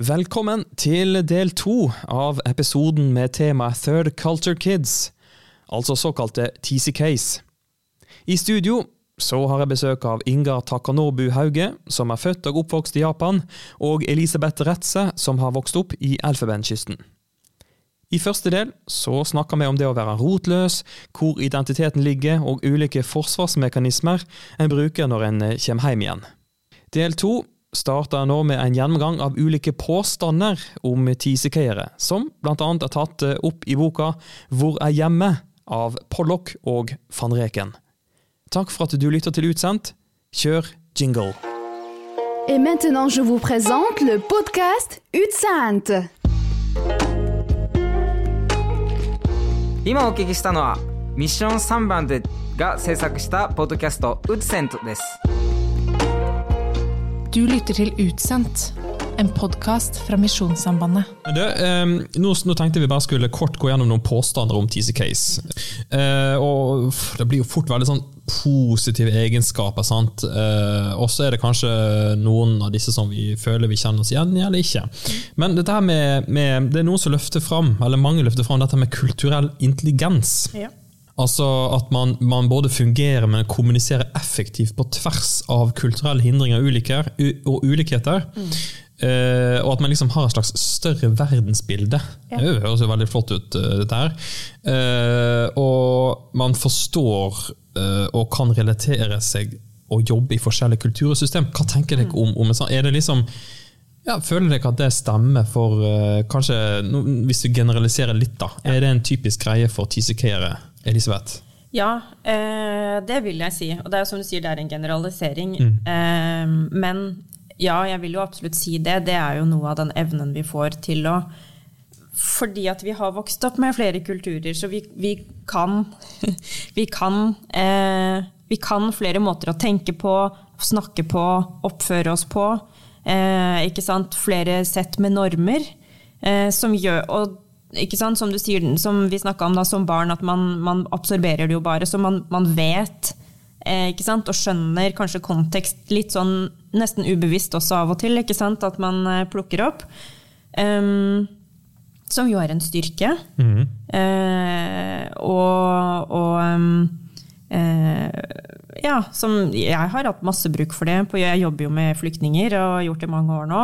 Velkommen til del to av episoden med temaet Third Culture Kids, altså såkalte TCKs. I studio så har jeg besøk av Inga Takanobu Hauge, som er født og oppvokst i Japan, og Elisabeth Retze, som har vokst opp i Elfenbenskysten. I første del så snakker vi om det å være rotløs, hvor identiteten ligger, og ulike forsvarsmekanismer en bruker når en kommer hjem igjen. Del to starter nå med en gjennomgang av ulike påstander om tisekeiere, som bl.a. er tatt eh, opp i boka Hvor er hjemme?» av Pollock og van Reken. Takk for at du lytter til Utsendt. Kjør jingle. Et maintenant, je vous présente le podcast Utsendt. 今お聞きしたのはミッション3番でが制作したポッドキャスト「ウッセント」です。Du lytter til Utsendt, en podkast fra Misjonssambandet. Det, eh, nå, nå tenkte vi bare skulle kort gå gjennom noen påstander om TCKs. Eh, og Det blir jo fort veldig sånn positive egenskaper. sant? Eh, og så er det kanskje noen av disse som vi føler vi kjenner oss igjen i, eller ikke. Men dette her med, med, det er noen som løfter fram, eller mange løfter fram dette med kulturell intelligens. Altså at man, man både fungerer, men kommuniserer effektivt på tvers av kulturelle hindringer og, uliker, og ulikheter. Eh, og at man liksom har et slags større verdensbilde. Det høres jo veldig flott ut, uh, dette her. Uh, og man forstår og kan relatere seg og jobbe i forskjellige kultursystem. Hva tenker dere om, om sånn? Er det liksom ja, Føler dere at det stemmer for kanskje, no, Hvis du generaliserer litt, da. Er det en typisk greie for TCK-ere? Elisabeth? Ja, eh, det vil jeg si. Og det er jo som du sier, det er en generalisering. Eh, men ja, jeg vil jo absolutt si det. Det er jo noe av den evnen vi får til å Fordi at vi har vokst opp med flere kulturer, så vi, vi kan Vi kan eh, vi kan flere måter å tenke på, snakke på, oppføre oss på. Eh, ikke sant? Flere sett med normer eh, som gjør og ikke sant? Som du sier, som vi snakka om da, som barn, at man, man absorberer det jo bare. Så man, man vet eh, ikke sant? og skjønner kanskje kontekst litt sånn nesten ubevisst også av og til. ikke sant? At man eh, plukker opp. Um, som jo er en styrke. Eh, og og um, eh, ja, som jeg har hatt masse bruk for det. Jeg jobber jo med flyktninger og har gjort det i mange år nå.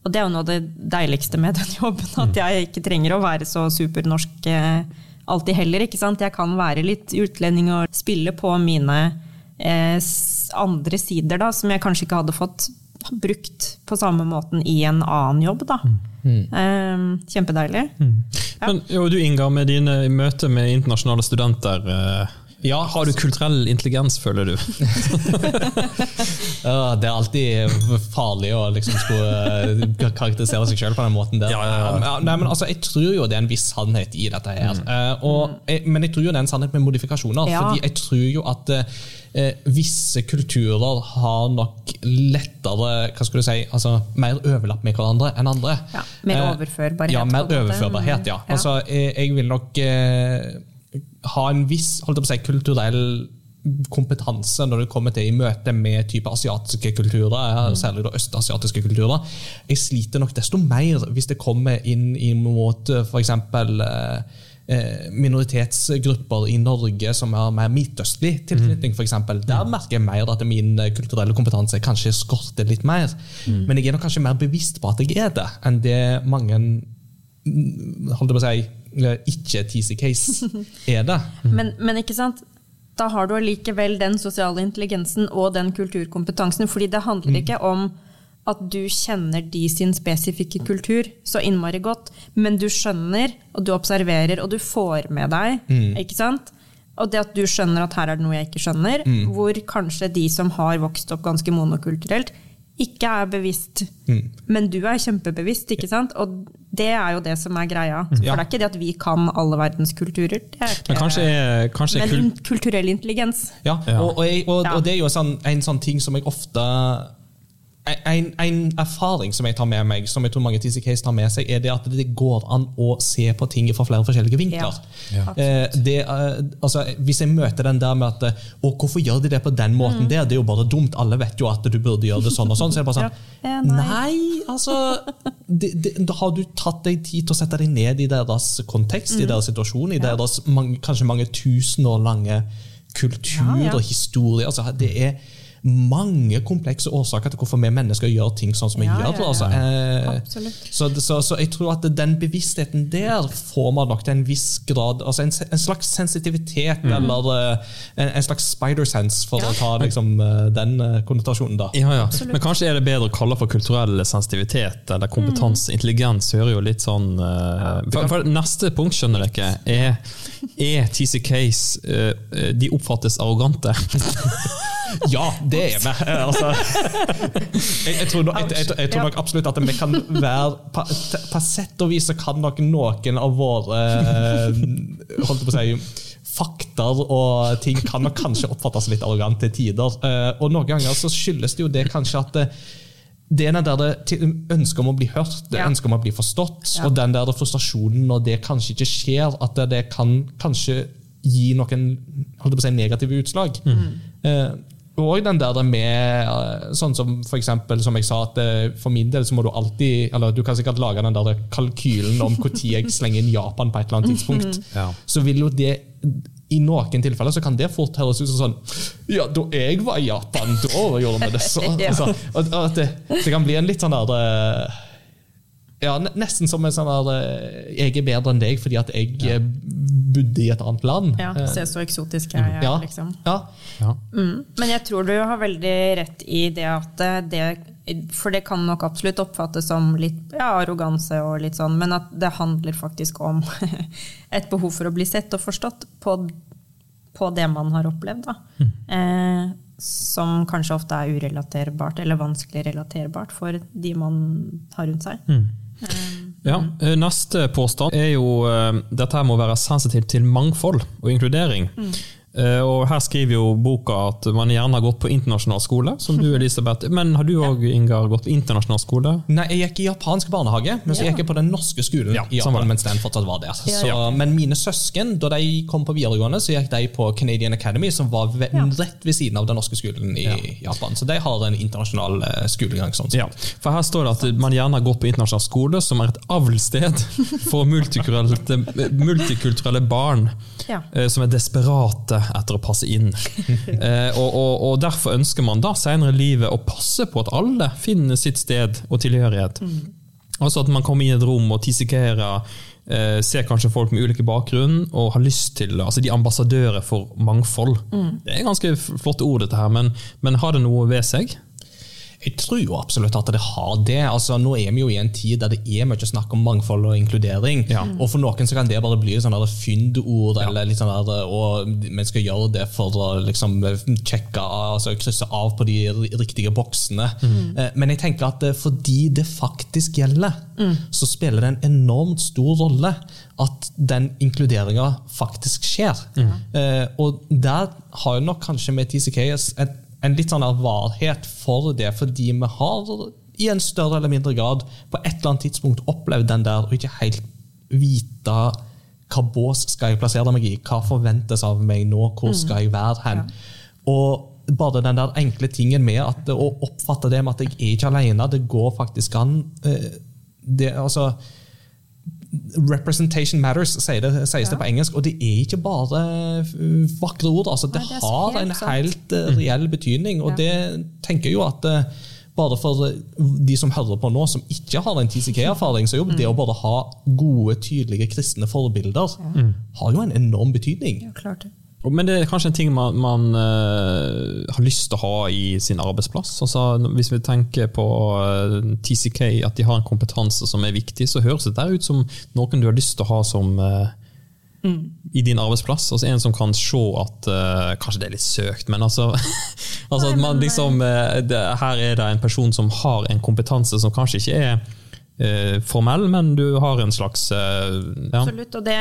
Og det er jo noe av det deiligste med den jobben, at jeg ikke trenger å være så supernorsk eh, alltid heller. ikke sant? Jeg kan være litt utlending og spille på mine eh, andre sider, da, som jeg kanskje ikke hadde fått brukt på samme måten i en annen jobb. da. Eh, kjempedeilig. Men jo, du Inga, med dine møter med internasjonale studenter, eh, Ja, har du kulturell intelligens, føler du? Ja, det er alltid farlig å liksom skulle eh, karakterisere seg selv på den måten der. Ja, ja, ja. nei, men altså, jeg tror jo det er en viss sannhet i dette her. Eh, og, men jeg tror jo det er en sannhet med modifikasjoner. Ja. fordi jeg tror jo at eh, visse kulturer har nok lettere hva skal du si, altså mer overlapp med hverandre enn andre. Ja, mer Eh, overførbarhet, Ja, mer overførbarhet, ja. Ja. Altså, jeg, jeg vil nok eh, ha en viss si, kulturell kompetanse når det kommer til i møte med type asiatiske kulturer, Mm. særlig da østasiatiske kulturer. Jeg sliter nok desto mer hvis det kommer inn i mot f.eks. Minoritetsgrupper i Norge som har mer midtøstlig tilknytning. For eksempel. Der merker jeg mer at min eh, kulturelle kompetanse kanskje skorter litt mer. Men jeg er nok kanskje mer bevisst på at jeg er det, enn det mange mm, holdt jeg på å si, ikke Teasy Case er det. Men, men ikke sant? Da har du allikevel den sosiale intelligensen og den kulturkompetansen. fordi det handler ikke om at du kjenner de sin spesifikke kultur så innmari godt, men du skjønner, og du observerer, og du får med deg. ikke sant? Og det at du skjønner at her er det noe jeg ikke skjønner, hvor kanskje de som har vokst opp ganske monokulturelt, ikke er bevisst. Men du er kjempebevisst, ikke sant? Og det er jo det som er greia. For det er ikke det at vi kan alle verdens kulturer. Er Men kanskje kanskje men kul kulturell intelligens. Ja, Ja. Og, og, jeg, og, og det er jo sånn, en sånn ting som jeg ofte en, en erfaring som jeg tar med meg, som jeg tror mange TCKs tar med seg, er det at det går an å se på ting fra flere forskjellige vinkler. Ja, Eh, det, eh, altså, hvis jeg møter den der med at eh, Å, hvorfor gjør de det på den måten der? Det er jo bare dumt. Alle vet jo at du burde gjøre det sånn og sånn. Så er det bare sånn Ja, eh, nei. Nei, altså det, det, Da har du tatt deg tid til å sette deg ned i deres kontekst, i deres situasjon, i deres mange, kanskje mange tusen år lange kultur ja. og historie. Altså, det er mange komplekse årsaker til hvorfor vi mennesker gjør ting sånn som vi Ja, gjør. ja, ja. Altså, eh, så, så, så jeg tror at den bevisstheten der får man nok til en viss grad altså En, en slags sensitivitet, eller eh, en, en slags spider sense, for å ta liksom, eh, den eh, konnotasjonen. da. Ja, ja. Men kanskje er det bedre å kalle for kulturell sensitivitet eller kompetanse. Intelligens hører jo litt sånn uh, for, for Neste punkt, skjønner dere, er, er TCKs eh, eh, De oppfattes arrogante. Ja, det er vi! Eh, Altså, jeg, jeg, tror nok, jeg, jeg, jeg tror nok absolutt at vi kan være På, på sett og vis kan nok noen av våre eh, holdt på å si, fakter og ting kan nok kanskje oppfattes litt arrogant til tider. Eh, Og noen ganger så skyldes det jo det kanskje at det, det er den der det ønsket om å bli hørt, det Ja. ønsket om å bli forstått, Ja. og den der frustrasjonen når det kanskje ikke skjer, at det, det kan kanskje gi noen holdt på å si, negative utslag. Eh, og den der med eh, sånn som for eksempel, som jeg sa, at eh, for min del så må du alltid eller Du kan sikkert lage den der kalkylen om når jeg slenger inn Japan på et eller annet tidspunkt. Ja. Så vil jo det i noen tilfeller så kan det fort høres ut som sånn Ja, da jeg var i Japan, da gjorde vi det sånn. Ja. Altså, og at det, det kan bli en litt sånn der eh, ja, Nesten som en sånn der eh, Jeg er bedre enn deg fordi at jeg ja. bodde i et annet land. Ja, Eh, Se så eksotisk jeg er, ja, liksom. ja. Ja. Mm. Men jeg tror du har veldig rett i det at eh, det For det kan nok absolutt oppfattes som litt ja, arroganse og litt sånn, men at det handler faktisk om et behov for å bli sett og forstått på, på det man har opplevd. Da. Eh, som kanskje ofte er urelaterbart, eller vanskelig relaterbart for de man har rundt seg. Ja, eh, Neste påstand er jo eh, dette her må være sensitivt til mangfold og inkludering. Eh, Og Her skriver jo boka at man gjerne har gått på internasjonal skole, som du Elisabeth. Men har du òg, Ingar, gått på internasjonal skole? Nei, Jeg gikk i japansk barnehage, men så Ja. gikk jeg på den norske skolen Ja, i Japan mens den fortsatt var der. Så, Ja. Men mine søsken, da de kom på videregående, så gikk de på Canadian Academy, som var ved, Ja. rett ved siden av den norske skolen i Japan. Så de har en internasjonal eh, skolegang. sånn. Ja, for Her står det at man gjerne har gått på internasjonal skole, som er et avlsted for multikulturelle, multikulturelle barn Ja. eh, som er desperate etter å passe inn. Eh, og, og, og Derfor ønsker man da senere i livet å passe på at alle finner sitt sted og tilhørighet. Altså At man kommer inn i et rom og tisikerer, eh, ser kanskje folk med ulike bakgrunn og har lyst til altså De er ambassadører for mangfold. Det er ganske flotte ord, dette her, men, men har det noe ved seg? Jeg tror jo absolutt at det har det. Altså, nå er vi jo i en tid der det er mye snakk om mangfold og inkludering. Ja. Og for noen så kan det bare bli sånn fyndord, eller litt sånn der, og vi skal gjøre det for å liksom sjekke, altså krysse av på de riktige boksene. Mm. Men jeg tenker at eh, fordi det faktisk gjelder, så spiller det en enormt stor rolle at den inkluderinga faktisk skjer. Mm. Og der har jo nok kanskje med TCKS et en litt sånn ervarhet for det, fordi vi har i en større eller mindre grad på et eller annet tidspunkt opplevd den der og ikke helt vite hva bås skal jeg plassere meg i, hva forventes av meg nå, hvor skal jeg være hen. Og bare den der enkle tingen med at, å oppfatte det med at jeg er ikke alene, det går faktisk an. eh, Det, altså, Representation matters, sies det, sies det på engelsk. Og det er ikke bare vakre ord. Altså, det, Nei, det har helt en helt sant. reell betydning. Og Ja. det tenker jeg jo at uh, bare for uh, de som hører på nå, som ikke har en TCK-erfaring, så er jo det Mm. å bare ha gode, tydelige kristne forbilder, har jo en enorm betydning. Ja, klart det. Men det er kanskje en ting man, man uh, har lyst til å ha i sin arbeidsplass. Altså, hvis vi tenker på uh, TCK, at de har en kompetanse som er viktig, så høres det der ut som noen du har lyst til å ha som eh, i din arbeidsplass. Altså En som kan se at eh, Kanskje det er litt søkt, men altså, altså at man liksom, eh, det, Her er det en person som har en kompetanse som kanskje ikke er eh, formell, men du har en slags eh, ja. Absolutt. Og det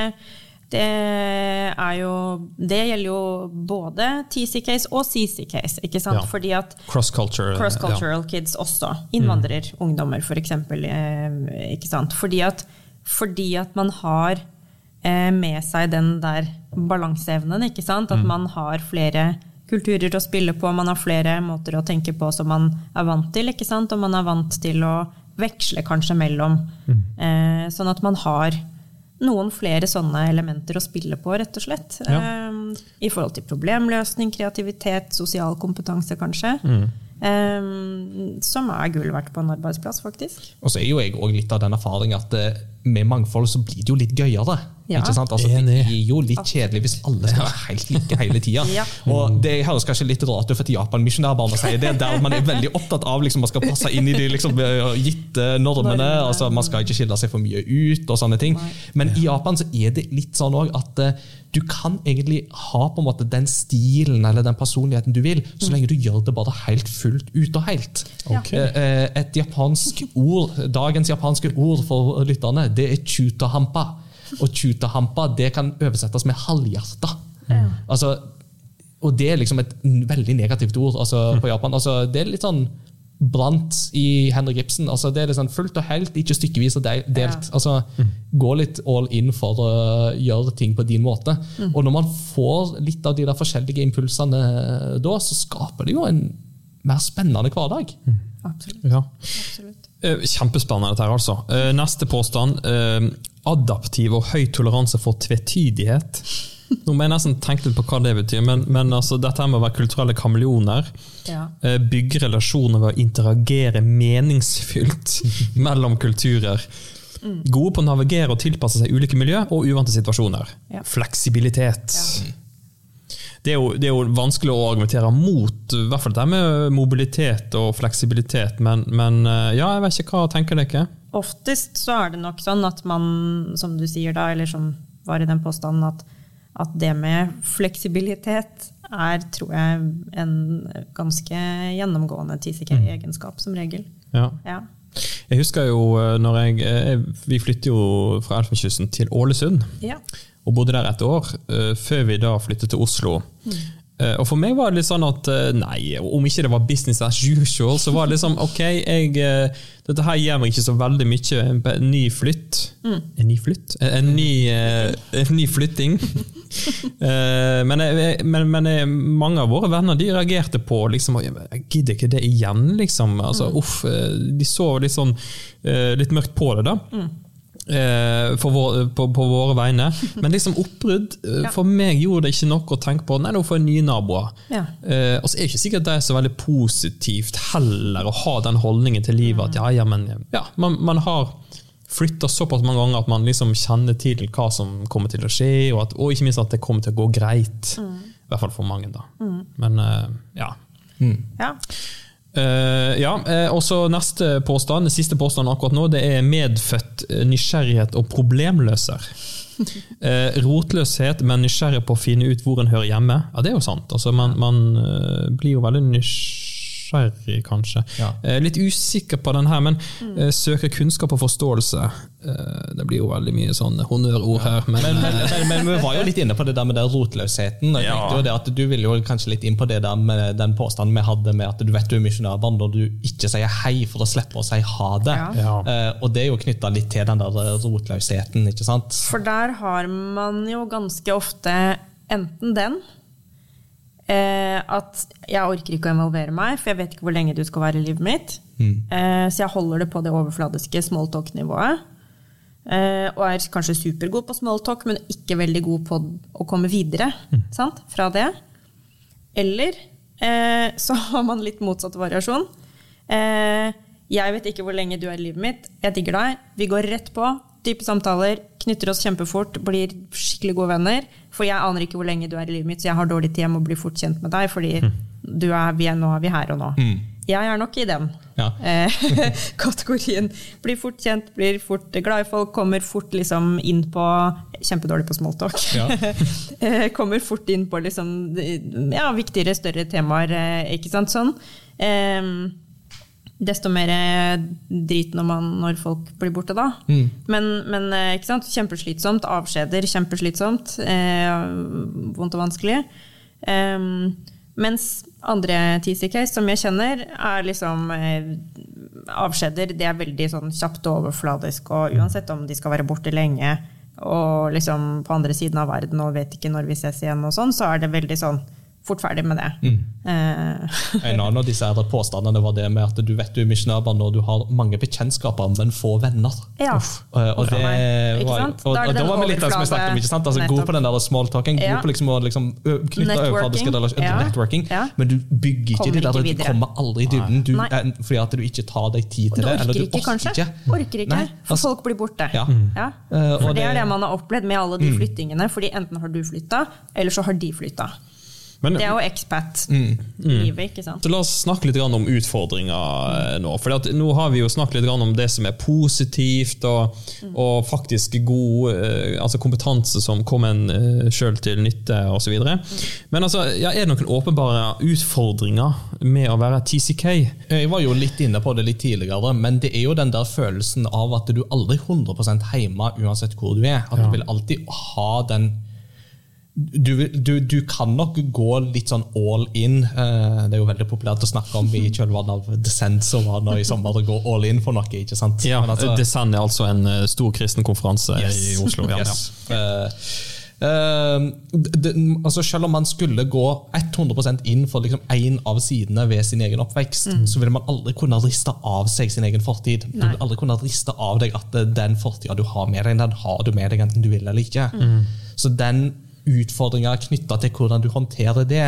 Det er jo Det gjelder jo både TC-case og CC-case, ikke sant? Ja. Fordi at cross-cultural kids også. Innvandrerungdommer, for eksempel. Eh, ikke sant? Fordi at, fordi at man har eh, med seg den der balanseevnen, ikke sant? At man har flere kulturer å spille på, man har flere måter å tenke på som man er vant til, ikke sant? Og man er vant til å veksle kanskje mellom. Eh, sånn at man har noen flere sånne elementer å spille på, rett og slett. Ja. Um, I forhold til problemløsning, kreativitet, sosial kompetanse, kanskje. Eh, som er gull verdt på en arbeidsplass, faktisk. Og så er jo jeg også litt av den erfaring at eh, med mangfold så blir det jo litt gøyere. Ja. Ikke sant? Altså, det er jo litt kjedelig hvis alle skal være helt like hele tida. Ja. Og det høres kanskje litt rart ut for et Japan-misjonærbarn å si det, der man er veldig opptatt av liksom, man skal passe inn i de liksom, gitte normene. Altså Man skal ikke skille seg for mye ut og sånne ting. Men i Japan så er det litt sånn også at eh, du kan egentlig ha på en måte den stilen eller den personligheten du vil, så lenge du gjør det bare helt fullt ut og helt. Okay. Eh, eh, Et japansk ord, dagens japanske ord for lytterne, det er chutahampa. Og chutahampa det kan oversettes med halvhjerta. Altså, og det er liksom et veldig negativt ord altså, på Japan. Altså, det er litt sånn brant i Henrik Ibsen. Altså, det er liksom fullt og helt, ikke stykkevis og delt. delt. Altså, gå litt all in for å gjøre ting på din måte. Og når man får litt av de der forskjellige impulsene da, så skaper det jo en mer spennende hverdag. Absolutt. Ja. Absolutt. Eh, Kjempespennende dette her, altså. Eh, Neste påstand. eh, Adaptiv og høy toleranse for tvetydighet. Nå må jeg nesten tenke litt på hva det betyr, men, men altså, dette med å være kulturelle kameleoner. Ja. Bygge relasjoner ved å interagere meningsfylt mellom kulturer. Gode på å navigere og tilpasse seg ulike miljø og uvante situasjoner. Ja. Fleksibilitet. Det, er jo, det er jo vanskelig å argumentere mot i hvert fall det med mobilitet og fleksibilitet, men, men eh, ja, jeg vet ikke hva tenker dere? Oftest så er det nok sånn at man, som du sier da, eller som var i den påstanden, at, at det med fleksibilitet er, tror jeg, en ganske gjennomgående TCK-egenskap, som regel. Ja. Ja. Jeg husker jo eh, når jeg, eh, Vi flytter jo fra Elfenkysten til Ålesund. ja. Og bodde der et år, eh, før vi da flyttet til Oslo. Eh, og for meg var det litt sånn at eh, nei, om ikke det var business as usual, så var det liksom ok, jeg, dette her gir meg ikke så veldig mye. En ny flytt En ny flytt? En, ny, en ny flytting. Men jeg, men, men jeg, mange av våre venner de reagerte på liksom, Jeg gidder ikke det igjen, liksom. Altså, uff, eh, de så litt sånn litt mørkt på det, da. For vår, på, på våre vegne. Men liksom oppbrudd eh, Ja. for meg gjorde det ikke nok å tenke på Nei, nå får jeg nye naboer. Ja. Eh, og så er det ikke sikkert det er så veldig positivt heller å ha den holdningen til livet at ja, ja, men ja, man, man har flytta såpass mange ganger at man liksom kjenner til hva som kommer til å skje, og, at, og ikke minst at det kommer til å gå greit. I hvert fall for mange, da. Men eh, ja. ja. Eh, ja, eh, og så Neste påstand, siste påstanden akkurat nå, det er medfødt eh, nysgjerrighet og problemløser. Uh, rotløshet, men nysgjerrig på å finne ut hvor en hører hjemme. Ja, Det er jo sant. Altså, man man blir jo veldig nysgjerrig, kanskje. Ja. Eh, litt usikker på den her, men eh, søker kunnskap og forståelse. Eh, det blir jo veldig mye sånn honnørord her. Men, Men, men, men, men vi var jo litt inne på det der med den rotløsheten. og jeg Ja. tenkte jo det at Du ville jo kanskje litt inn på det der med den påstanden vi hadde med at du vet du er misjonærbarn når du ikke sier hei for å slippe å si ha det. Ja. Ja. Eh, og det er jo knytta litt til den der rotløsheten. ikke sant? For der har man jo ganske ofte enten den eh, At jeg orker ikke å involvere meg, for jeg vet ikke hvor lenge du skal være i livet mitt. Eh, så jeg holder det på det overfladiske smalltalk-nivået. Eh, og er kanskje supergod på smalltalk, men ikke veldig god på å komme videre sant? fra det. Eller eh, så har man litt motsatt variasjon. Eh, jeg vet ikke hvor lenge du er i livet mitt. Jeg digger deg. Vi går rett på. Dype samtaler. Knytter oss kjempefort. Blir skikkelig gode venner. For jeg aner ikke hvor lenge du er i livet mitt, så jeg har dårlig tid. Jeg må bli fort kjent med deg, fordi du er, vi er, nå er vi her og nå. Jeg er nok i den Ja. eh, kategorien. Blir fort kjent, blir fort glad i folk, kommer fort liksom inn på Kjempedårlig på smalltalk. Ja. Eh, kommer fort inn på liksom, ja, viktigere, større temaer, eh, ikke sant? Sånn. Em, desto mer drit når, man, når folk blir borte, da. Men, men eh, ikke sant? kjempeslitsomt. Avskjeder, kjempeslitsomt. Eh, vondt og vanskelig. Em, mens andre TC-case som jeg kjenner, er liksom eh, avskjeder. Det er veldig sånn kjapt og overfladisk, og uansett om de skal være borte lenge og liksom på andre siden av verden og vet ikke når vi ses igjen, og sånn, så er det veldig sånn fort ferdig med det. Eh, En annen av disse her påstandene var det med at du vet du er misjonærbarn når du har mange bekjentskaper, men få venner. ja. Og, og det var, og, Da er det og da var vi litt der som vi snakket om, ikke sant? Altså, god på den der smalltalking, god Ja. på liksom å liksom, knytte overfladiske relasjoner, Ja. networking, Ja. men du bygger ikke Kommer de der, ikke du kommer aldri i dybden, du, eh, fordi at du ikke tar deg tid til du det, eller orker du ikke, kanskje? ikke. Orker ikke, for altså- folk blir borte. Ja. Ja. Eh, For det er det- det man har opplevd med alle de flyttingene. fordi enten har du flytta, eller så har de flytta. Men, Det er jo expat-livet, ikke sant. så la oss snakke litt om utfordringer eh, nå. For nå har vi jo snakket litt om det som er positivt, og, og faktisk god eh, altså kompetanse som kommer en uh, sjøl til nytte osv. Men altså, ja, er det noen åpenbare utfordringer med å være TCK? Jeg var jo litt inne på det litt tidligere, men det er jo den der følelsen av at du aldri er 100% hjemme uansett hvor du er. At du vil alltid ha den du, du, du kan nok gå litt sånn all in. Eh, Det er jo veldig populært å snakke om i kjølvannet av Descent som var nå i sommer, å gå all in for noe. ikke sant? Ja, Men altså- Descent er altså en eh, stor kristen konferanse i Oslo. Ja, Yes. Eh, Uh, det- det- altså selv om man skulle gå 100% inn for liksom én av sidene ved sin egen oppvekst, så vil man aldri kunne riste av seg sin egen fortid. Du vil aldri kunne riste av deg at eh, den fortida du har med deg, den har du med deg enten du vil eller ikke. Så den utfordringa knytta til hvordan du håndterer det,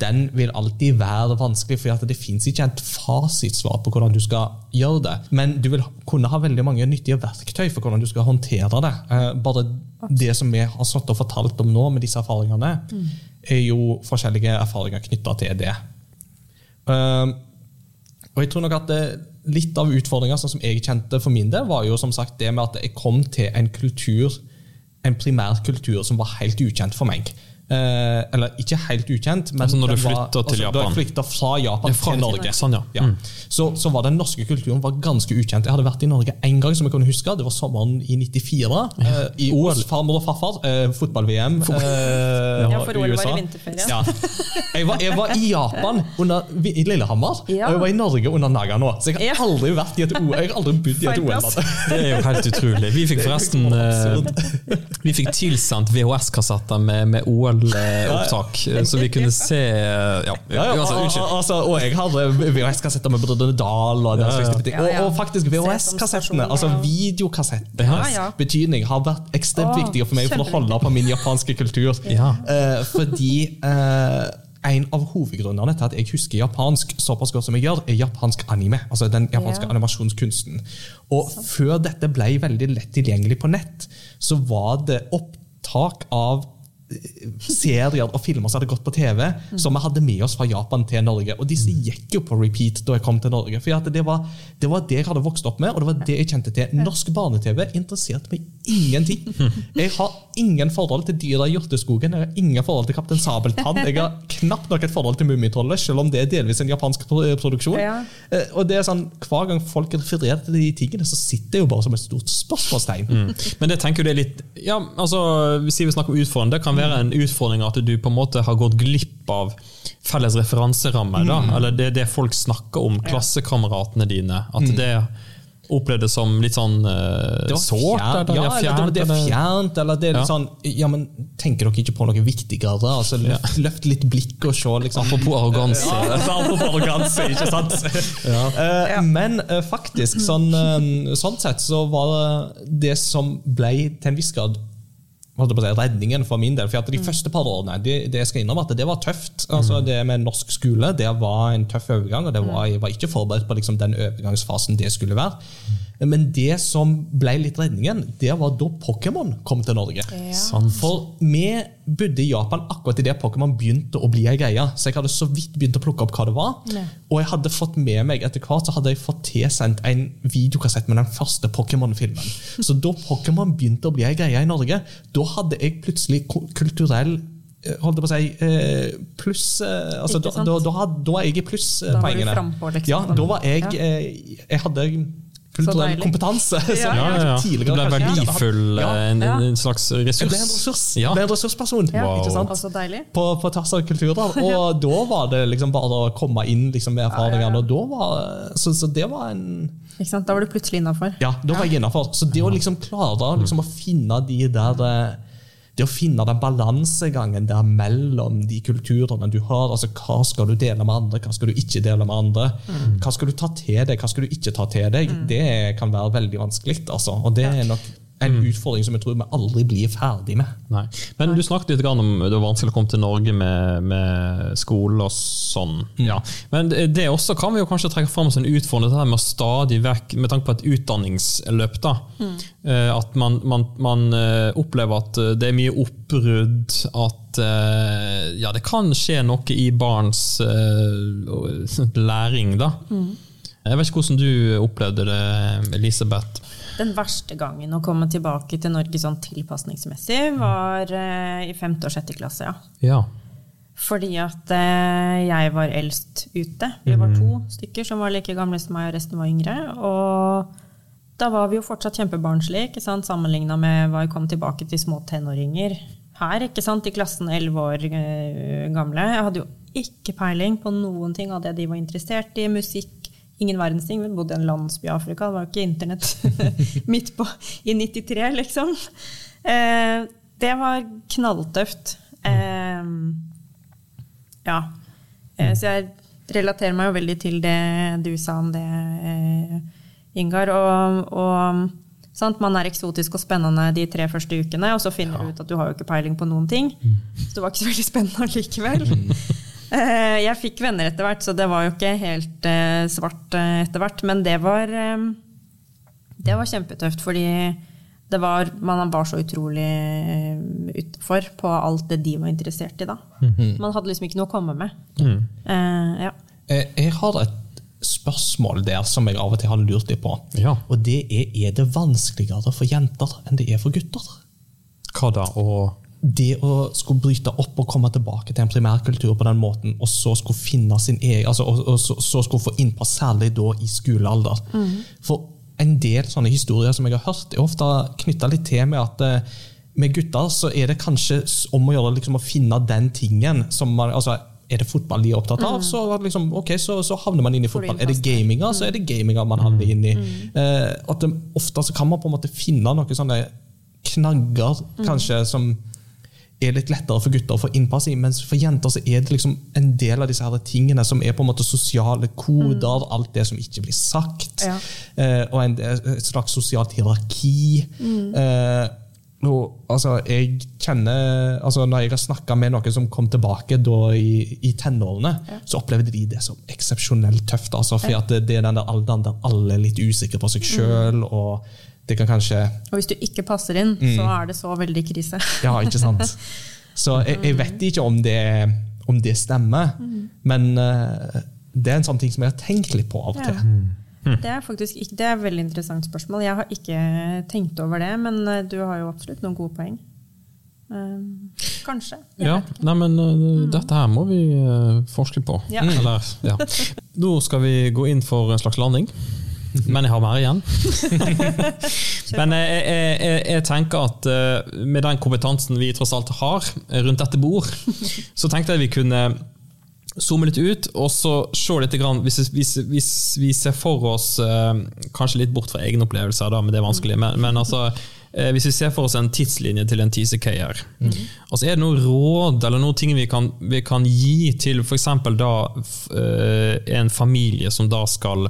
den vil alltid være vanskelig, for det fins ikke et fasitsvar på hvordan du skal gjøre det. Men du vil kunne ha veldig mange nyttige verktøy for hvordan du skal håndtere det. Eh, Bare det som vi har satt og fortalt om nå med disse erfaringene, er jo forskjellige erfaringer knytta til det. Eh, og jeg tror nok at det, Litt av utfordringa sånn som jeg kjente for min del, var jo som sagt det med at jeg kom til en kultur, en primær kultur som var helt ukjent for meg. Eh, eller ikke helt ukjent, men Altså når du var- flyttet til altså, Da Japan? jeg flytta fra Japan Ja, fra- til Norge, sånn, ja. ja. Mm. så, så var den norske kulturen var ganske ukjent. Jeg hadde vært i Norge én gang, som jeg kunne huske. Det var sommeren i 94. eh, I OL. hos farmor og farfar. Eh, Fotball-VM. eh, Ja, for OL var i vinterferie. Ja. Jeg, var, jeg var i Japan under, i Lillehammer, Ja. og jeg var i Norge under Nagano. Så jeg Ja. har aldri vært i et OL. Jeg har aldri bodd i et OL. Det er jo helt utrolig. Vi fikk forresten eh, Vi fikk tilsendt VHS-kassetter med, med OL-opptak, så vi kunne se Ja, Ja, ja, uansett, unnskyld. altså, og jeg hadde VHS-kassetter med Brødrene Dal og den slags ting. Og, og faktisk VHS-kassettene, altså videokassettenes betydning, har vært ekstremt viktig viktige for meg for å holde på min japanske kultur. Ja. Eh, fordi eh, en av hovedgrunnene til at jeg husker japansk såpass godt som jeg gjør, er japansk anime. altså den japanske Ja. animasjonskunsten. Og før dette ble veldig lett tilgjengelig på nett, så var det opptak av serier og filmer som hadde gått på TV, som vi hadde med oss fra Japan til Norge. Og disse gikk jo på repeat da jeg kom til Norge. For det, var, det var det jeg hadde vokst opp med, og det var det jeg kjente til. Norsk barne-TV interesserte meg ingenting. Jeg har ingen forhold til Dyra i Hjorteskogen, jeg har ingen forhold til Kaptein Sabeltann. Jeg har knapt nok et forhold til Mummitrollet, selv om det er delvis en japansk produksjon. Ja. Eh, Og det er sånn, Hver gang folk refererer til de tingene, så sitter det jo bare som et stort spørsmålstegn. Men det tenker det er litt Ja, altså, Hvis vi snakker om utfordring, det kan være en utfordring at du på en måte har gått glipp av felles referanserammer. da, Eller det, det folk snakker om, klassekameratene dine. At det opplevdes som litt sånn uh, sårt? Ja, eller, ja, eller det, det er fjernt, eller det er litt Ja. sånn Ja, men tenker dere ikke på noe viktigere? Altså, løft, løft litt blikk og se, liksom. Apropos arroganse. Ja, apropos arroganse, ikke sant? Eh, Men uh, faktisk, sånn, eh, sånn sett, så var det det som ble til en viss grad holdt på å si, redningen for min del. For at De første par årene det, det skal innrømme at det var tøft. Altså Det med norsk skole det var en tøff overgang, og det var, jeg var ikke forberedt på liksom, den overgangsfasen det skulle være. Men det som ble litt redningen, det var da Pokémon kom til Norge. Ja. For vi bodde i Japan akkurat idet Pokémon begynte å bli ei greie. Så jeg hadde så vidt begynt å plukke opp hva det var. Og jeg hadde fått med meg etter hvert så hadde jeg fått tilsendt en videokassett med den første Pokémon-filmen. Så da Pokémon begynte å bli ei greie i Norge, da hadde jeg plutselig kulturell eh, holdt jeg på å si, eh, pluss eh, altså, da, da, da, da er jeg i Da var du frampå, liksom. Ja, da var jeg Jeg hadde kulturell deilig. kompetanse. Ja, Ja, ja. Du ble verdifull, Ja. eh, en, en slags Jeg ressurs. ble en ressurs. Ja. Ble en ressursperson. Ja. Ikke sant? Deilig. På, på tvers av kulturer. Og da var det liksom bare å komme inn liksom, med erfaringene. Var, så, så det var en Ikke sant? Da var du plutselig innafor. Ja, da var jeg innafor. Så det å liksom klare liksom, å finne de der eh, det å finne den balansegangen der mellom de kulturene du har. altså Hva skal du dele med andre, hva skal du ikke dele med andre? Hva skal du ta til deg, hva skal du ikke ta til deg? Det kan være veldig vanskelig. altså, Og det er nok en utfordring som jeg tror vi aldri blir ferdig med. Nei. Men du snakket litt om det var vanskelig å komme til Norge med, med skole og sånn. Ja. Men det også kan vi jo kanskje trekke fram som en utfordring, dette med å stadig vekk, med tanke på et utdanningsløp. da, mm. At man, man, man eh, opplever at eh, det er mye oppbrudd, at eh, ja, det kan skje noe i barns uh, læring. da. Jeg vet ikke hvordan du opplevde det, Elisabeth. Den verste gangen å komme tilbake til Norge sånn tilpasningsmessig, var eh, i femte og sjette klasse, ja. Ja. Fordi at eh, jeg var eldst ute. Vi var to stykker som var like gamle som meg, og resten var yngre. Og da var vi jo fortsatt kjempebarnslige, ikke sant? sammenligna med hva jeg kom tilbake til små tenåringer her, ikke sant? i klassen elleve år eh, gamle. Jeg hadde jo ikke peiling på noen ting av det de var interessert i. Musikk, ingen verdens ting. Vi bodde i en landsby i Afrika, det var jo ikke internett midt på i 93, liksom. Eh, det var knalltøft. Eh, ja. Eh, Så jeg relaterer meg jo veldig til det du sa om det, eh, Ingar. Og, og sant? man er eksotisk og spennende de tre første ukene, og så finner du ut at du har jo ikke peiling på noen ting. Så det var ikke så veldig spennende allikevel. Eh, Jeg fikk venner etter hvert, så det var jo ikke helt eh, svart eh, etter hvert. Men det var, det var kjempetøft, fordi det var, man var så utrolig utenfor på alt det de var interessert i da. Man hadde liksom ikke noe å komme med. Eh, ja. Eh, Jeg har et spørsmål der som jeg av og til har lurt litt på. Ja. Og det er er det vanskeligere for jenter enn det er for gutter. Hva da? Og Det å skulle bryte opp og komme tilbake til en primærkultur på den måten, og så skulle finne sin egen, altså, og, og så, så skulle få innpass, særlig da i skolealder. For en del sånne historier som jeg har hørt, er ofte knytta litt til med at eh, med gutter så er det kanskje om å gjøre liksom, å finne den tingen som man altså, Er det fotball de er opptatt av, så, liksom, okay, så, så havner man inn i fotball. Er det gaminga, mm. så er det gaminga man havner inn i. Eh, at det, ofte så kan man på en måte finne noen sånne knagger kanskje som er litt lettere for gutter å få innpass i, mens for jenter så er det liksom en del av disse her tingene som er på en måte sosiale koder, alt det som ikke blir sagt, Ja. eh, og en, et slags sosialt hierarki. Eh, og, altså, jeg kjenner, altså, når jeg har snakka med noen som kom tilbake i, i tenårene, så opplevde de det som eksepsjonelt tøft. Altså, for at det, det er den der alderen der alle er litt usikre på seg sjøl, og det kan kanskje Og hvis du ikke passer inn, så er det så veldig krise. ja, ikke sant? Så jeg, jeg vet ikke om det, om det stemmer, men uh, det er en sånn ting som jeg har tenkt litt på av og Ja. til. Det er faktisk ikke, det er et veldig interessant spørsmål. Jeg har ikke tenkt over det, men eh, du har jo absolutt noen gode poeng. Um, kanskje. Jeg Ja, vet ikke. nei, men uh, dette her må vi uh, forske på. Ja. Eller, ja. Nå skal vi gå inn for en slags landing. Men jeg har mer igjen. Men jeg, jeg, jeg, tenker at uh, med den kompetansen vi tross alt har rundt dette bord, så tenkte jeg vi kunne zoome litt ut og så se litt grann, hvis, hvis, hvis vi ser for oss uh, Kanskje litt bort fra egne opplevelser, da, men det er vanskelig. Men, men altså, eh, hvis vi ser for oss en tidslinje til en TCK-er, altså er det noen råd eller noen ting vi kan, vi kan gi til f.eks. eh, en familie som da skal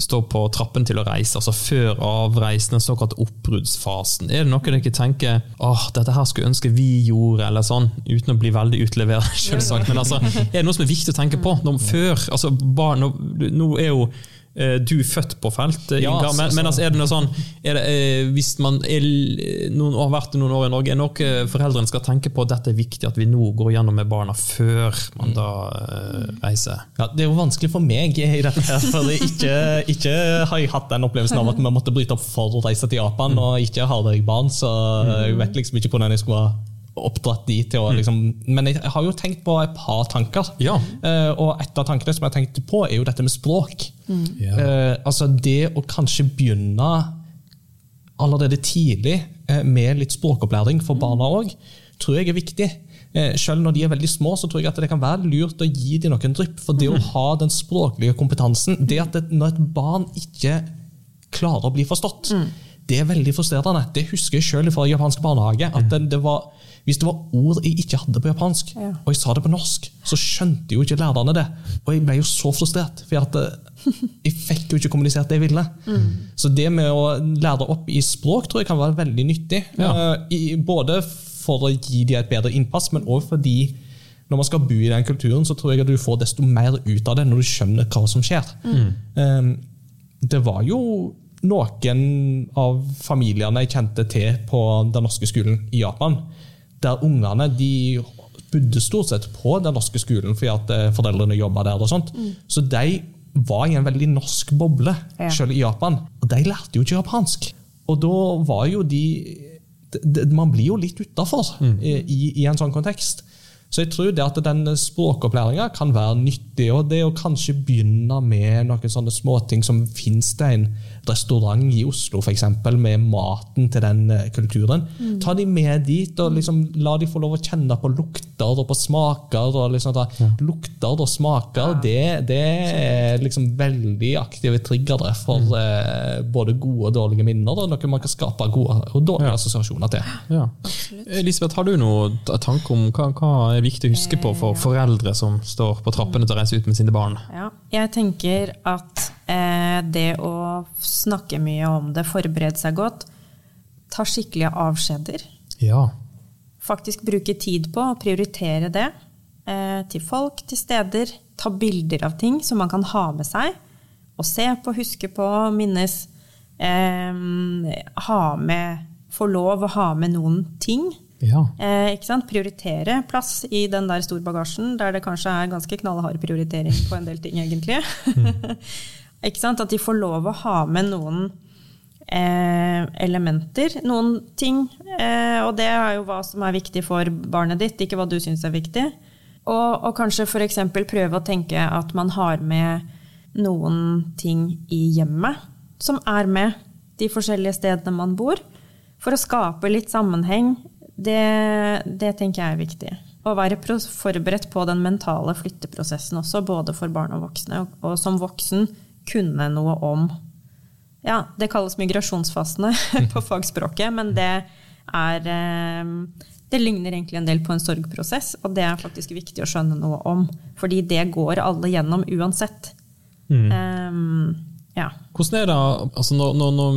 stå på trappen til å reise, altså før avreisen, den såkalte oppbruddsfasen. Er det noe dere tenker åh, dette her skulle ønske vi gjorde, eller sånn, uten å bli veldig utlevert, selvsagt. Men altså, er det noe som er viktig å tenke på når, før? altså bar, nå, nå er jo eh, du født på felt, eh, Ja, Inga, men, altså- men altså, er det noe sånn er det, eh, Hvis man er, noen, har vært noen år i Norge, er det noe foreldrene skal tenke på at dette er viktig at vi nå går gjennom med barna før man da eh, reiser? Ja, det er jo vanskelig for meg i dette her, for jeg ikke, ikke har jeg hatt den opplevelsen av at vi måtte bryte opp for å reise til Japan, og ikke har jeg barn, så jeg vet liksom ikke hvordan jeg skulle ha oppdratt de til å liksom Men jeg har jo tenkt på et par tanker. Ja. Uh, og et av tankene som jeg tenkte på, er jo dette med språk. Ja. Uh, altså det å kanskje begynne allerede tidlig uh, med litt språkopplæring for barna òg, tror jeg er viktig. Eh, selv når de er veldig små, så tror jeg at det kan være lurt å gi dem noen drypp. For det å ha den språklige kompetansen det at det, Når et barn ikke klarer å bli forstått, det er veldig frustrerende. Det husker jeg selv fra japansk barnehage. at det, det var, Hvis det var ord jeg ikke hadde på japansk, Ja. og jeg sa det på norsk, så skjønte jo ikke lærerne det. Og jeg ble jo så frustrert, for at eh, jeg fikk jo ikke kommunisert det jeg ville. Så det med å lære opp i språk tror jeg kan være veldig nyttig. Ja. Eh, I, både for å gi dem et bedre innpass, men òg fordi når man skal bo i den kulturen, så tror jeg at du får desto mer ut av det når du skjønner hva som skjer. Eh, det var jo noen av familiene jeg kjente til på den norske skolen i Japan, der ungene de bodde stort sett på den norske skolen fordi at eh, foreldrene jobba der. og sånt. Så de var i en veldig norsk boble, Ja. selv i Japan. Og de lærte jo ikke japansk. Og da var jo de de Man blir jo litt utafor i, i en sånn kontekst. Så jeg tror det at den språkopplæringa kan være nyttig. Og det å kanskje begynne med noen sånne småting som fins det en restaurant i Oslo for eksempel, med maten til den kulturen. kulturen. Ta de med dit og liksom la de få lov å kjenne på lukter og på smaker. og liksom ja. Lukter og smaker det, det er liksom veldig aktive triggere for eh, både gode og dårlige minner, og noe man kan skape gode og dårlige Ja. assosiasjoner til. Ja. Elisabeth, har du noen tanke om hva, hva er viktig å huske på for foreldre som står på trappene til å reise ut med sine barn? Ja, jeg tenker at eh, det å snakke mye om det, forberede seg godt, ta skikkelige avskjeder, Ja. faktisk bruke tid på å prioritere det eh, til folk, til steder, ta bilder av ting som man kan ha med seg, og se på, huske på, minnes, eh, ha med, få lov å ha med noen ting. Ja. Eh, ikke sant? Prioritere plass i den der storbagasjen, der det kanskje er ganske knallhard prioritering på en del ting, egentlig. ikke sant? At de får lov å ha med noen eh, elementer, noen ting. Eh, og det er jo hva som er viktig for barnet ditt, ikke hva du syns er viktig. Og, og kanskje f.eks. prøve å tenke at man har med noen ting i hjemmet som er med de forskjellige stedene man bor. For å skape litt sammenheng, det, det tenker jeg er viktig. Å være forberedt på den mentale flytteprosessen også, både for barn og voksne. Og, og som voksen kunne noe om Ja, det kalles migrasjonsfasene på fagspråket, men det er eh, Det ligner egentlig en del på en sorgprosess, og det er faktisk viktig å skjønne noe om. Fordi det går alle gjennom uansett. Um, ja. Hvordan er det, altså når, når, når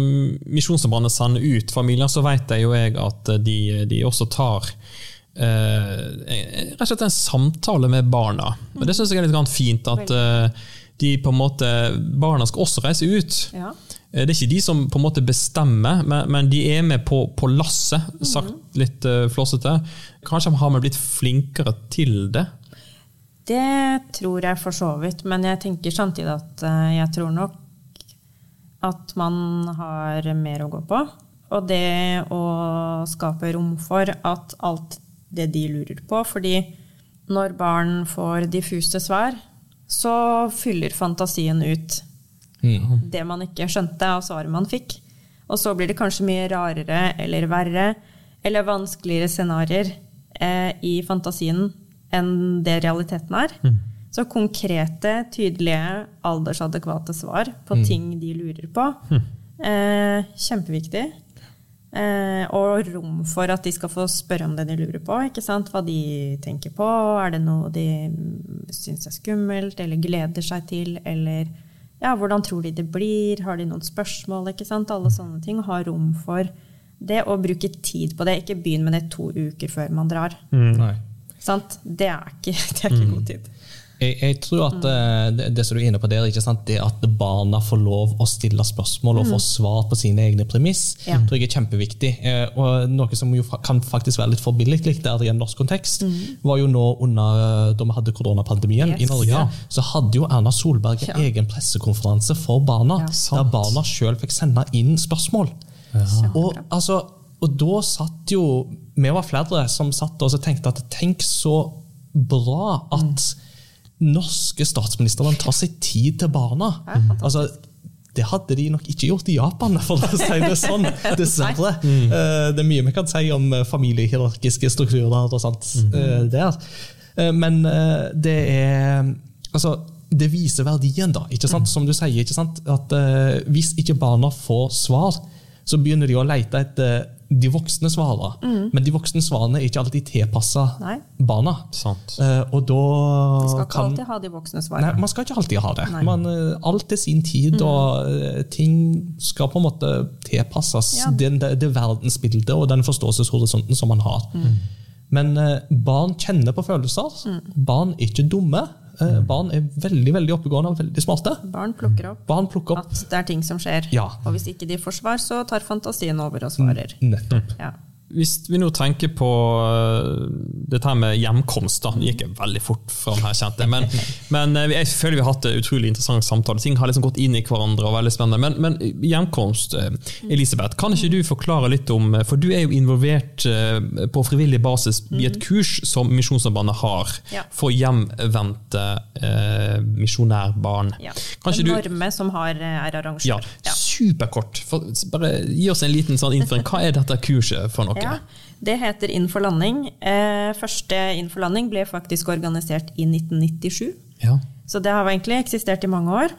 Misjonssambandet sender ut familier, så vet jeg jo jeg at de, de også tar eh, rett og slett en samtale med barna. Og Det syns jeg er litt fint. at eh, de på en måte, Barna skal også reise ut. Ja. Eh, Det er ikke de som på en måte bestemmer, men, men de er med på, på lasset, sagt litt uh, flossete. Kanskje har vi blitt flinkere til det? Det tror jeg for så vidt, men jeg tenker samtidig at eh, jeg tror nok at man har mer å gå på. Og det å skape rom for at alt det de lurer på Fordi når barn får diffuse svar, så fyller fantasien ut det man ikke skjønte av svaret man fikk. Og så blir det kanskje mye rarere eller verre eller vanskeligere scenarioer eh, i fantasien enn det realiteten er. Så konkrete, tydelige, aldersadekvate svar på ting de lurer på. Eh, kjempeviktig. Eh, og rom for at de skal få spørre om det de lurer på. Ikke sant? Hva de tenker på. Er det noe de mm, syns er skummelt eller gleder seg til? Eller ja, hvordan tror de det blir? Har de noen spørsmål? Ikke sant? Alle sånne ting. Ha rom for det, og bruke tid på det. Ikke begynn med det to uker før man drar. Sant? Det er ikke, det er ikke god tid. Jeg, jeg tror at mm. det, det som du er inne på der, ikke sant? det at barna får lov å stille spørsmål og få svar på sine egne premiss, Ja. tror jeg er kjempeviktig. Eh, Og Noe som jo kan faktisk være litt forbilledlig der i en norsk kontekst, var jo nå under eh, da vi hadde koronapandemien i Norge, Ja. så hadde jo Erna Solberg Ja. egen pressekonferanse for barna, Ja. der barna sjøl fikk sende inn spørsmål. Og, altså, og da satt jo Vi var flere som satt og tenkte at tenk så bra at norske statsministeren tar seg tid til barna. altså, det hadde de nok ikke gjort i Japan, for å si det sånn. Dessverre. Mm. Det er mye vi kan si om eh, familiehierarkiske strukturer og sånt mm. der. Eh, Men eh, det er Altså, det viser verdien, da. ikke sant? Som du sier, ikke sant? at eh, hvis ikke barna får svar, så begynner de å lete etter de voksne svarene. Men de voksne svarene er ikke alltid tilpassa barna. Sant. Eh, og da Man skal ikke kan alltid ha de voksne svarene. Nei, man skal ikke alltid ha det. Man, eh, alt er sin tid, og eh, ting skal på en måte tilpasses Ja. det, det, det verdensbildet og den forståelseshorisonten som man har. Mm. Men barn kjenner på følelser. Barn er ikke dumme. Eh, barn er veldig veldig oppegående og veldig smarte. Barn plukker opp Barn plukker opp at det er ting som skjer. Ja. Og hvis ikke de får svar, så tar fantasien over og svarer. nettopp. Ja. Hvis vi nå tenker på uh, dette her med hjemkomst, da gikk jeg veldig fort fram her, kjente. Men, men uh, jeg føler vi har hatt en utrolig interessant samtale. Ting har liksom gått inn i hverandre. og veldig spennende. Men, men hjemkomst, uh, Elisabeth, kan ikke du forklare litt om For du er jo involvert på frivillig basis i et kurs som Misjonssambandet har for hjemvendte eh, misjonærbarn. Ja. Kan En norme som har, er arrangør. ja, superkort. For, bare Gi oss en liten sånn innføring. Hva er dette kurset for noe? Ja, det heter Inn for landing. Eh, første Inn for landing ble faktisk organisert i 1997. Ja. Så det har egentlig eksistert i mange år.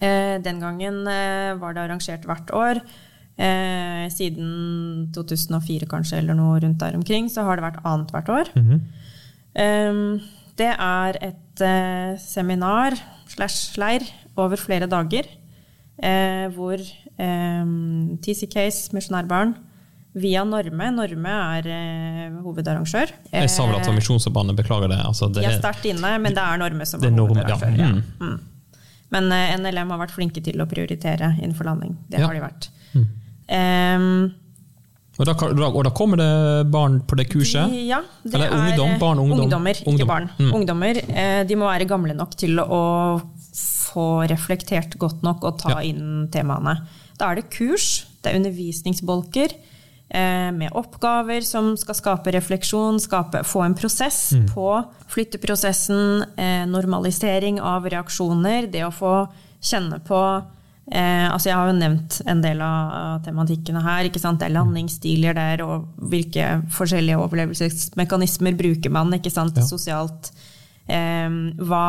Eh, den gangen eh, var det arrangert hvert år. Siden 2004 kanskje, eller noe rundt der omkring, så har det vært annethvert år. Eh, det er et seminar slash leir over flere dager, hvor TC Case, misjonærbarn, via Norme Norme er eh, hovedarrangør. Jeg sa vel at det var Eh, beklager det. Altså, det de er er, sterkt inne, men det er Norme som er Norme, ja. hovedarrangør. Ja. Mm. Men eh, NLM har vært flinke til å prioritere innenfor landing. Det Ja. har de vært. Em, Og da, og da kommer det barn på det kurset? de, ja, det Eller ungdom, er, barn, ungdom. Ungdommer, Ungdom. ikke barn. Mm. Ungdommer. Eh, de må være gamle nok til å få reflektert godt nok og ta inn temaene. Da er det kurs, det er undervisningsbolker. Eh, Med oppgaver som skal skape refleksjon, skape, få en prosess Mm. på flytteprosessen, eh, normalisering av reaksjoner, det å få kjenne på Eh, altså jeg har jo nevnt en del av tematikkene her. Det er landingsstiler der, og hvilke forskjellige overlevelsesmekanismer bruker man? Ja. sosialt. Eh, hva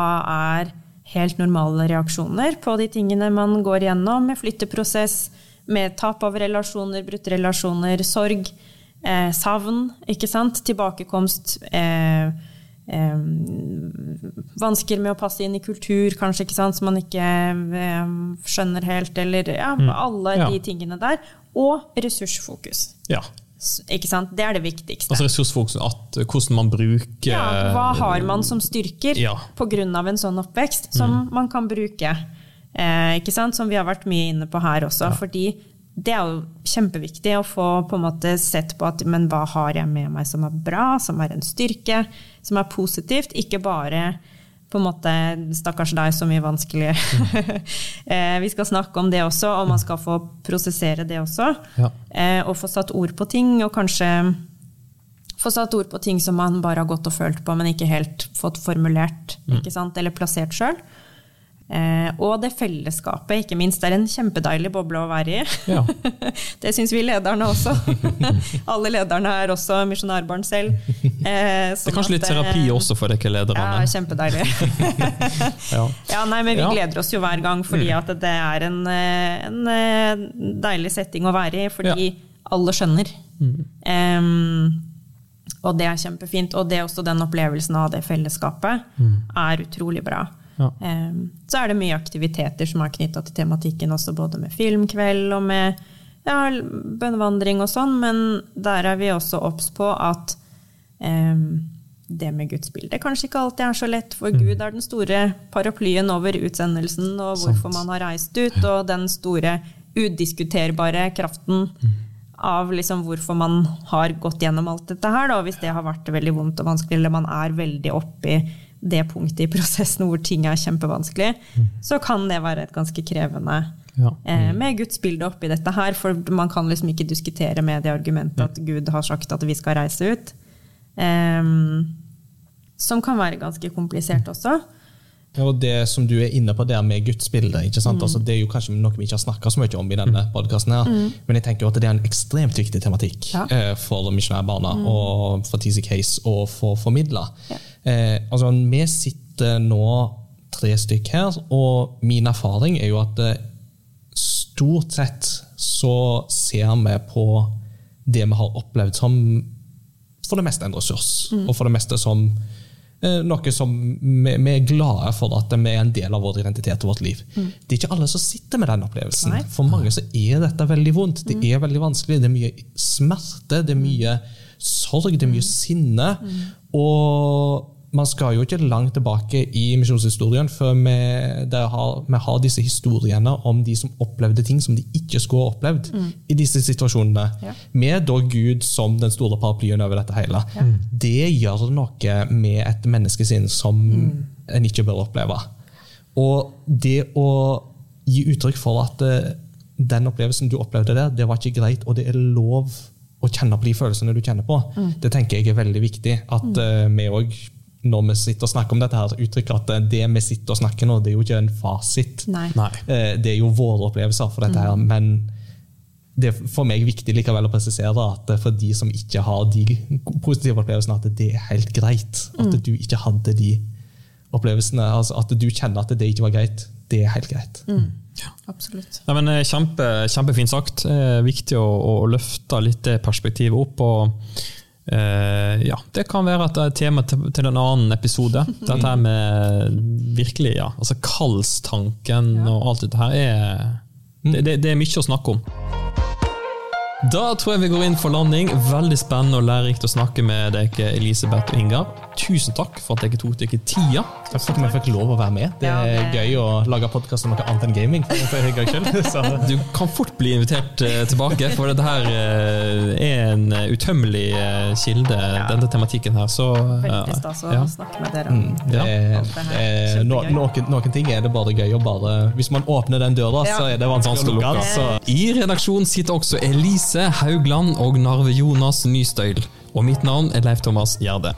er helt normale reaksjoner på de tingene man går gjennom med flytteprosess, med tap av relasjoner, brutte relasjoner, sorg, eh, savn, ikke sant? tilbakekomst. Eh, eh, vansker med å passe inn i kultur, kanskje, ikke sant, som man ikke eh, skjønner helt, eller ja, alle Mm. Ja. de tingene der. Og ressursfokus. Ja. Ikke sant? Det er det viktigste. Altså ressursfokus, at, hvordan man bruker ja, hva har man som styrker Ja. av en sånn oppvekst, som man kan bruke? Eh, ikke sant? Som vi har vært mye inne på her også. Fordi det er jo kjempeviktig å få på en måte sett på at men hva har jeg med meg som er bra, som er en styrke, som er positivt? Ikke bare på en måte Stakkars deg, så mye vanskelig. eh, vi skal snakke om det også, og man skal få prosessere det også. Ja. Eh, og få satt ord på ting, og kanskje få satt ord på ting som man bare har gått og følt på, men ikke helt fått formulert ikke sant? eller plassert sjøl. Eh, og det fellesskapet, ikke minst. Det er en kjempedeilig boble å være i. Ja. det syns vi lederne også. Alle lederne er også misjonærbarn selv. Eh, Det er kanskje litt terapi også for dere Ja, kjempedeilig. Ja. Ja, nei, men Vi Ja. Mm. gleder oss jo hver gang, fordi at det er en, eh, en eh, deilig setting å være i. Fordi alle skjønner. Mm. Em, og det er kjempefint. Og det er også den opplevelsen av det fellesskapet er utrolig bra. Mm. Ja. Så er det mye aktiviteter som er knytta til tematikken, også både med filmkveld og med ja, bønnevandring og sånn, men der er vi også obs på at em, det med Guds bilde kanskje ikke alltid er så lett, for Gud er den store paraplyen over utsendelsen og hvorfor Sant. man har reist ut, og den store udiskuterbare kraften av liksom hvorfor man har gått gjennom alt dette her. Da. Hvis det har vært veldig vondt og vanskelig, eller man er veldig oppi det punktet i prosessen hvor ting er kjempevanskelig, så kan det være et ganske krevende Ja. Eh, med Guds bilde oppi dette her, for man kan liksom ikke diskutere med det argumentet at Gud har sagt at vi skal reise ut. Ehm, som kan være ganske komplisert også. Og det som du er inne på der med gudsbildet, ikke sant? Altså, det er jo kanskje noe vi ikke har snakka så mye om i denne podcasten her, men jeg tenker at det er en ekstremt viktig tematikk Ja. eh, for misjonærbarna og for TC Case å få formidla. Ja. Eh, altså, vi sitter nå tre stykk her, og min erfaring er jo at eh, stort sett så ser vi på det vi har opplevd som for det meste en ressurs, og for det meste som noe som vi, vi er glade for at vi er en del av vår identitet og vårt liv. Det er ikke alle som sitter med den opplevelsen. Nei. For mange så er dette veldig vondt. Det er veldig vanskelig. Det er mye smerte, det er mye sorg, det er mye sinne. Og man skal jo ikke langt tilbake i misjonshistorien før vi, har, vi har disse historiene om de som opplevde ting som de ikke skulle ha opplevd i disse situasjonene. Ja. Med da Gud som den store paraplyen over dette hele. Det gjør noe med et menneskesinn som en ikke bør oppleve. Og det å gi uttrykk for at eh, den opplevelsen du opplevde der, det var ikke greit, og det er lov å kjenne på de følelsene du kjenner på, det tenker jeg er veldig viktig. At eh, vi òg, når vi sitter og snakker om dette, her, uttrykker at det vi sitter og snakker nå, det er jo ikke en fasit. Nei. Nei. Eh, Det er jo våre opplevelser for dette her, men det er for meg viktig likevel å presisere at for de som ikke har de positive opplevelsene, at det er helt greit. At du ikke hadde de opplevelsene. altså At du kjenner at det ikke var greit, det er helt greit. Absolutt. Ja, men eh, kjempe, Kjempefint sagt. Eh, viktig å, å løfte litt det perspektivet opp. og eh, ja, Det kan være at det er tema til, til en annen episode. Dette her med virkelig, ja, altså kallstanken og alt dette her er det, det, det er mye å snakke om. Da tror jeg vi går inn for landing. Veldig spennende og lærerikt å snakke med dere, Elisabeth og Inga. Tusen takk for at dere tok dere tida. Takk for at vi fikk lov å være med. Det Ja, er det- gøy å lage podkast om noe annet enn gaming. Du kan fort bli invitert eh, tilbake, for dette her eh, er en eh, utømmelig kilde, denne tematikken her. Så Veldig stas å ja. snakke med dere om Det er, det er, no, noen, noen ting er det bare gøy å bare Hvis man åpner den døra, så er det vanskelig å lukke den. I redaksjonen sitter også Elise Haugland og Narve Jonas Nystøyl. Og mitt navn er Leif Thomas Gjerde.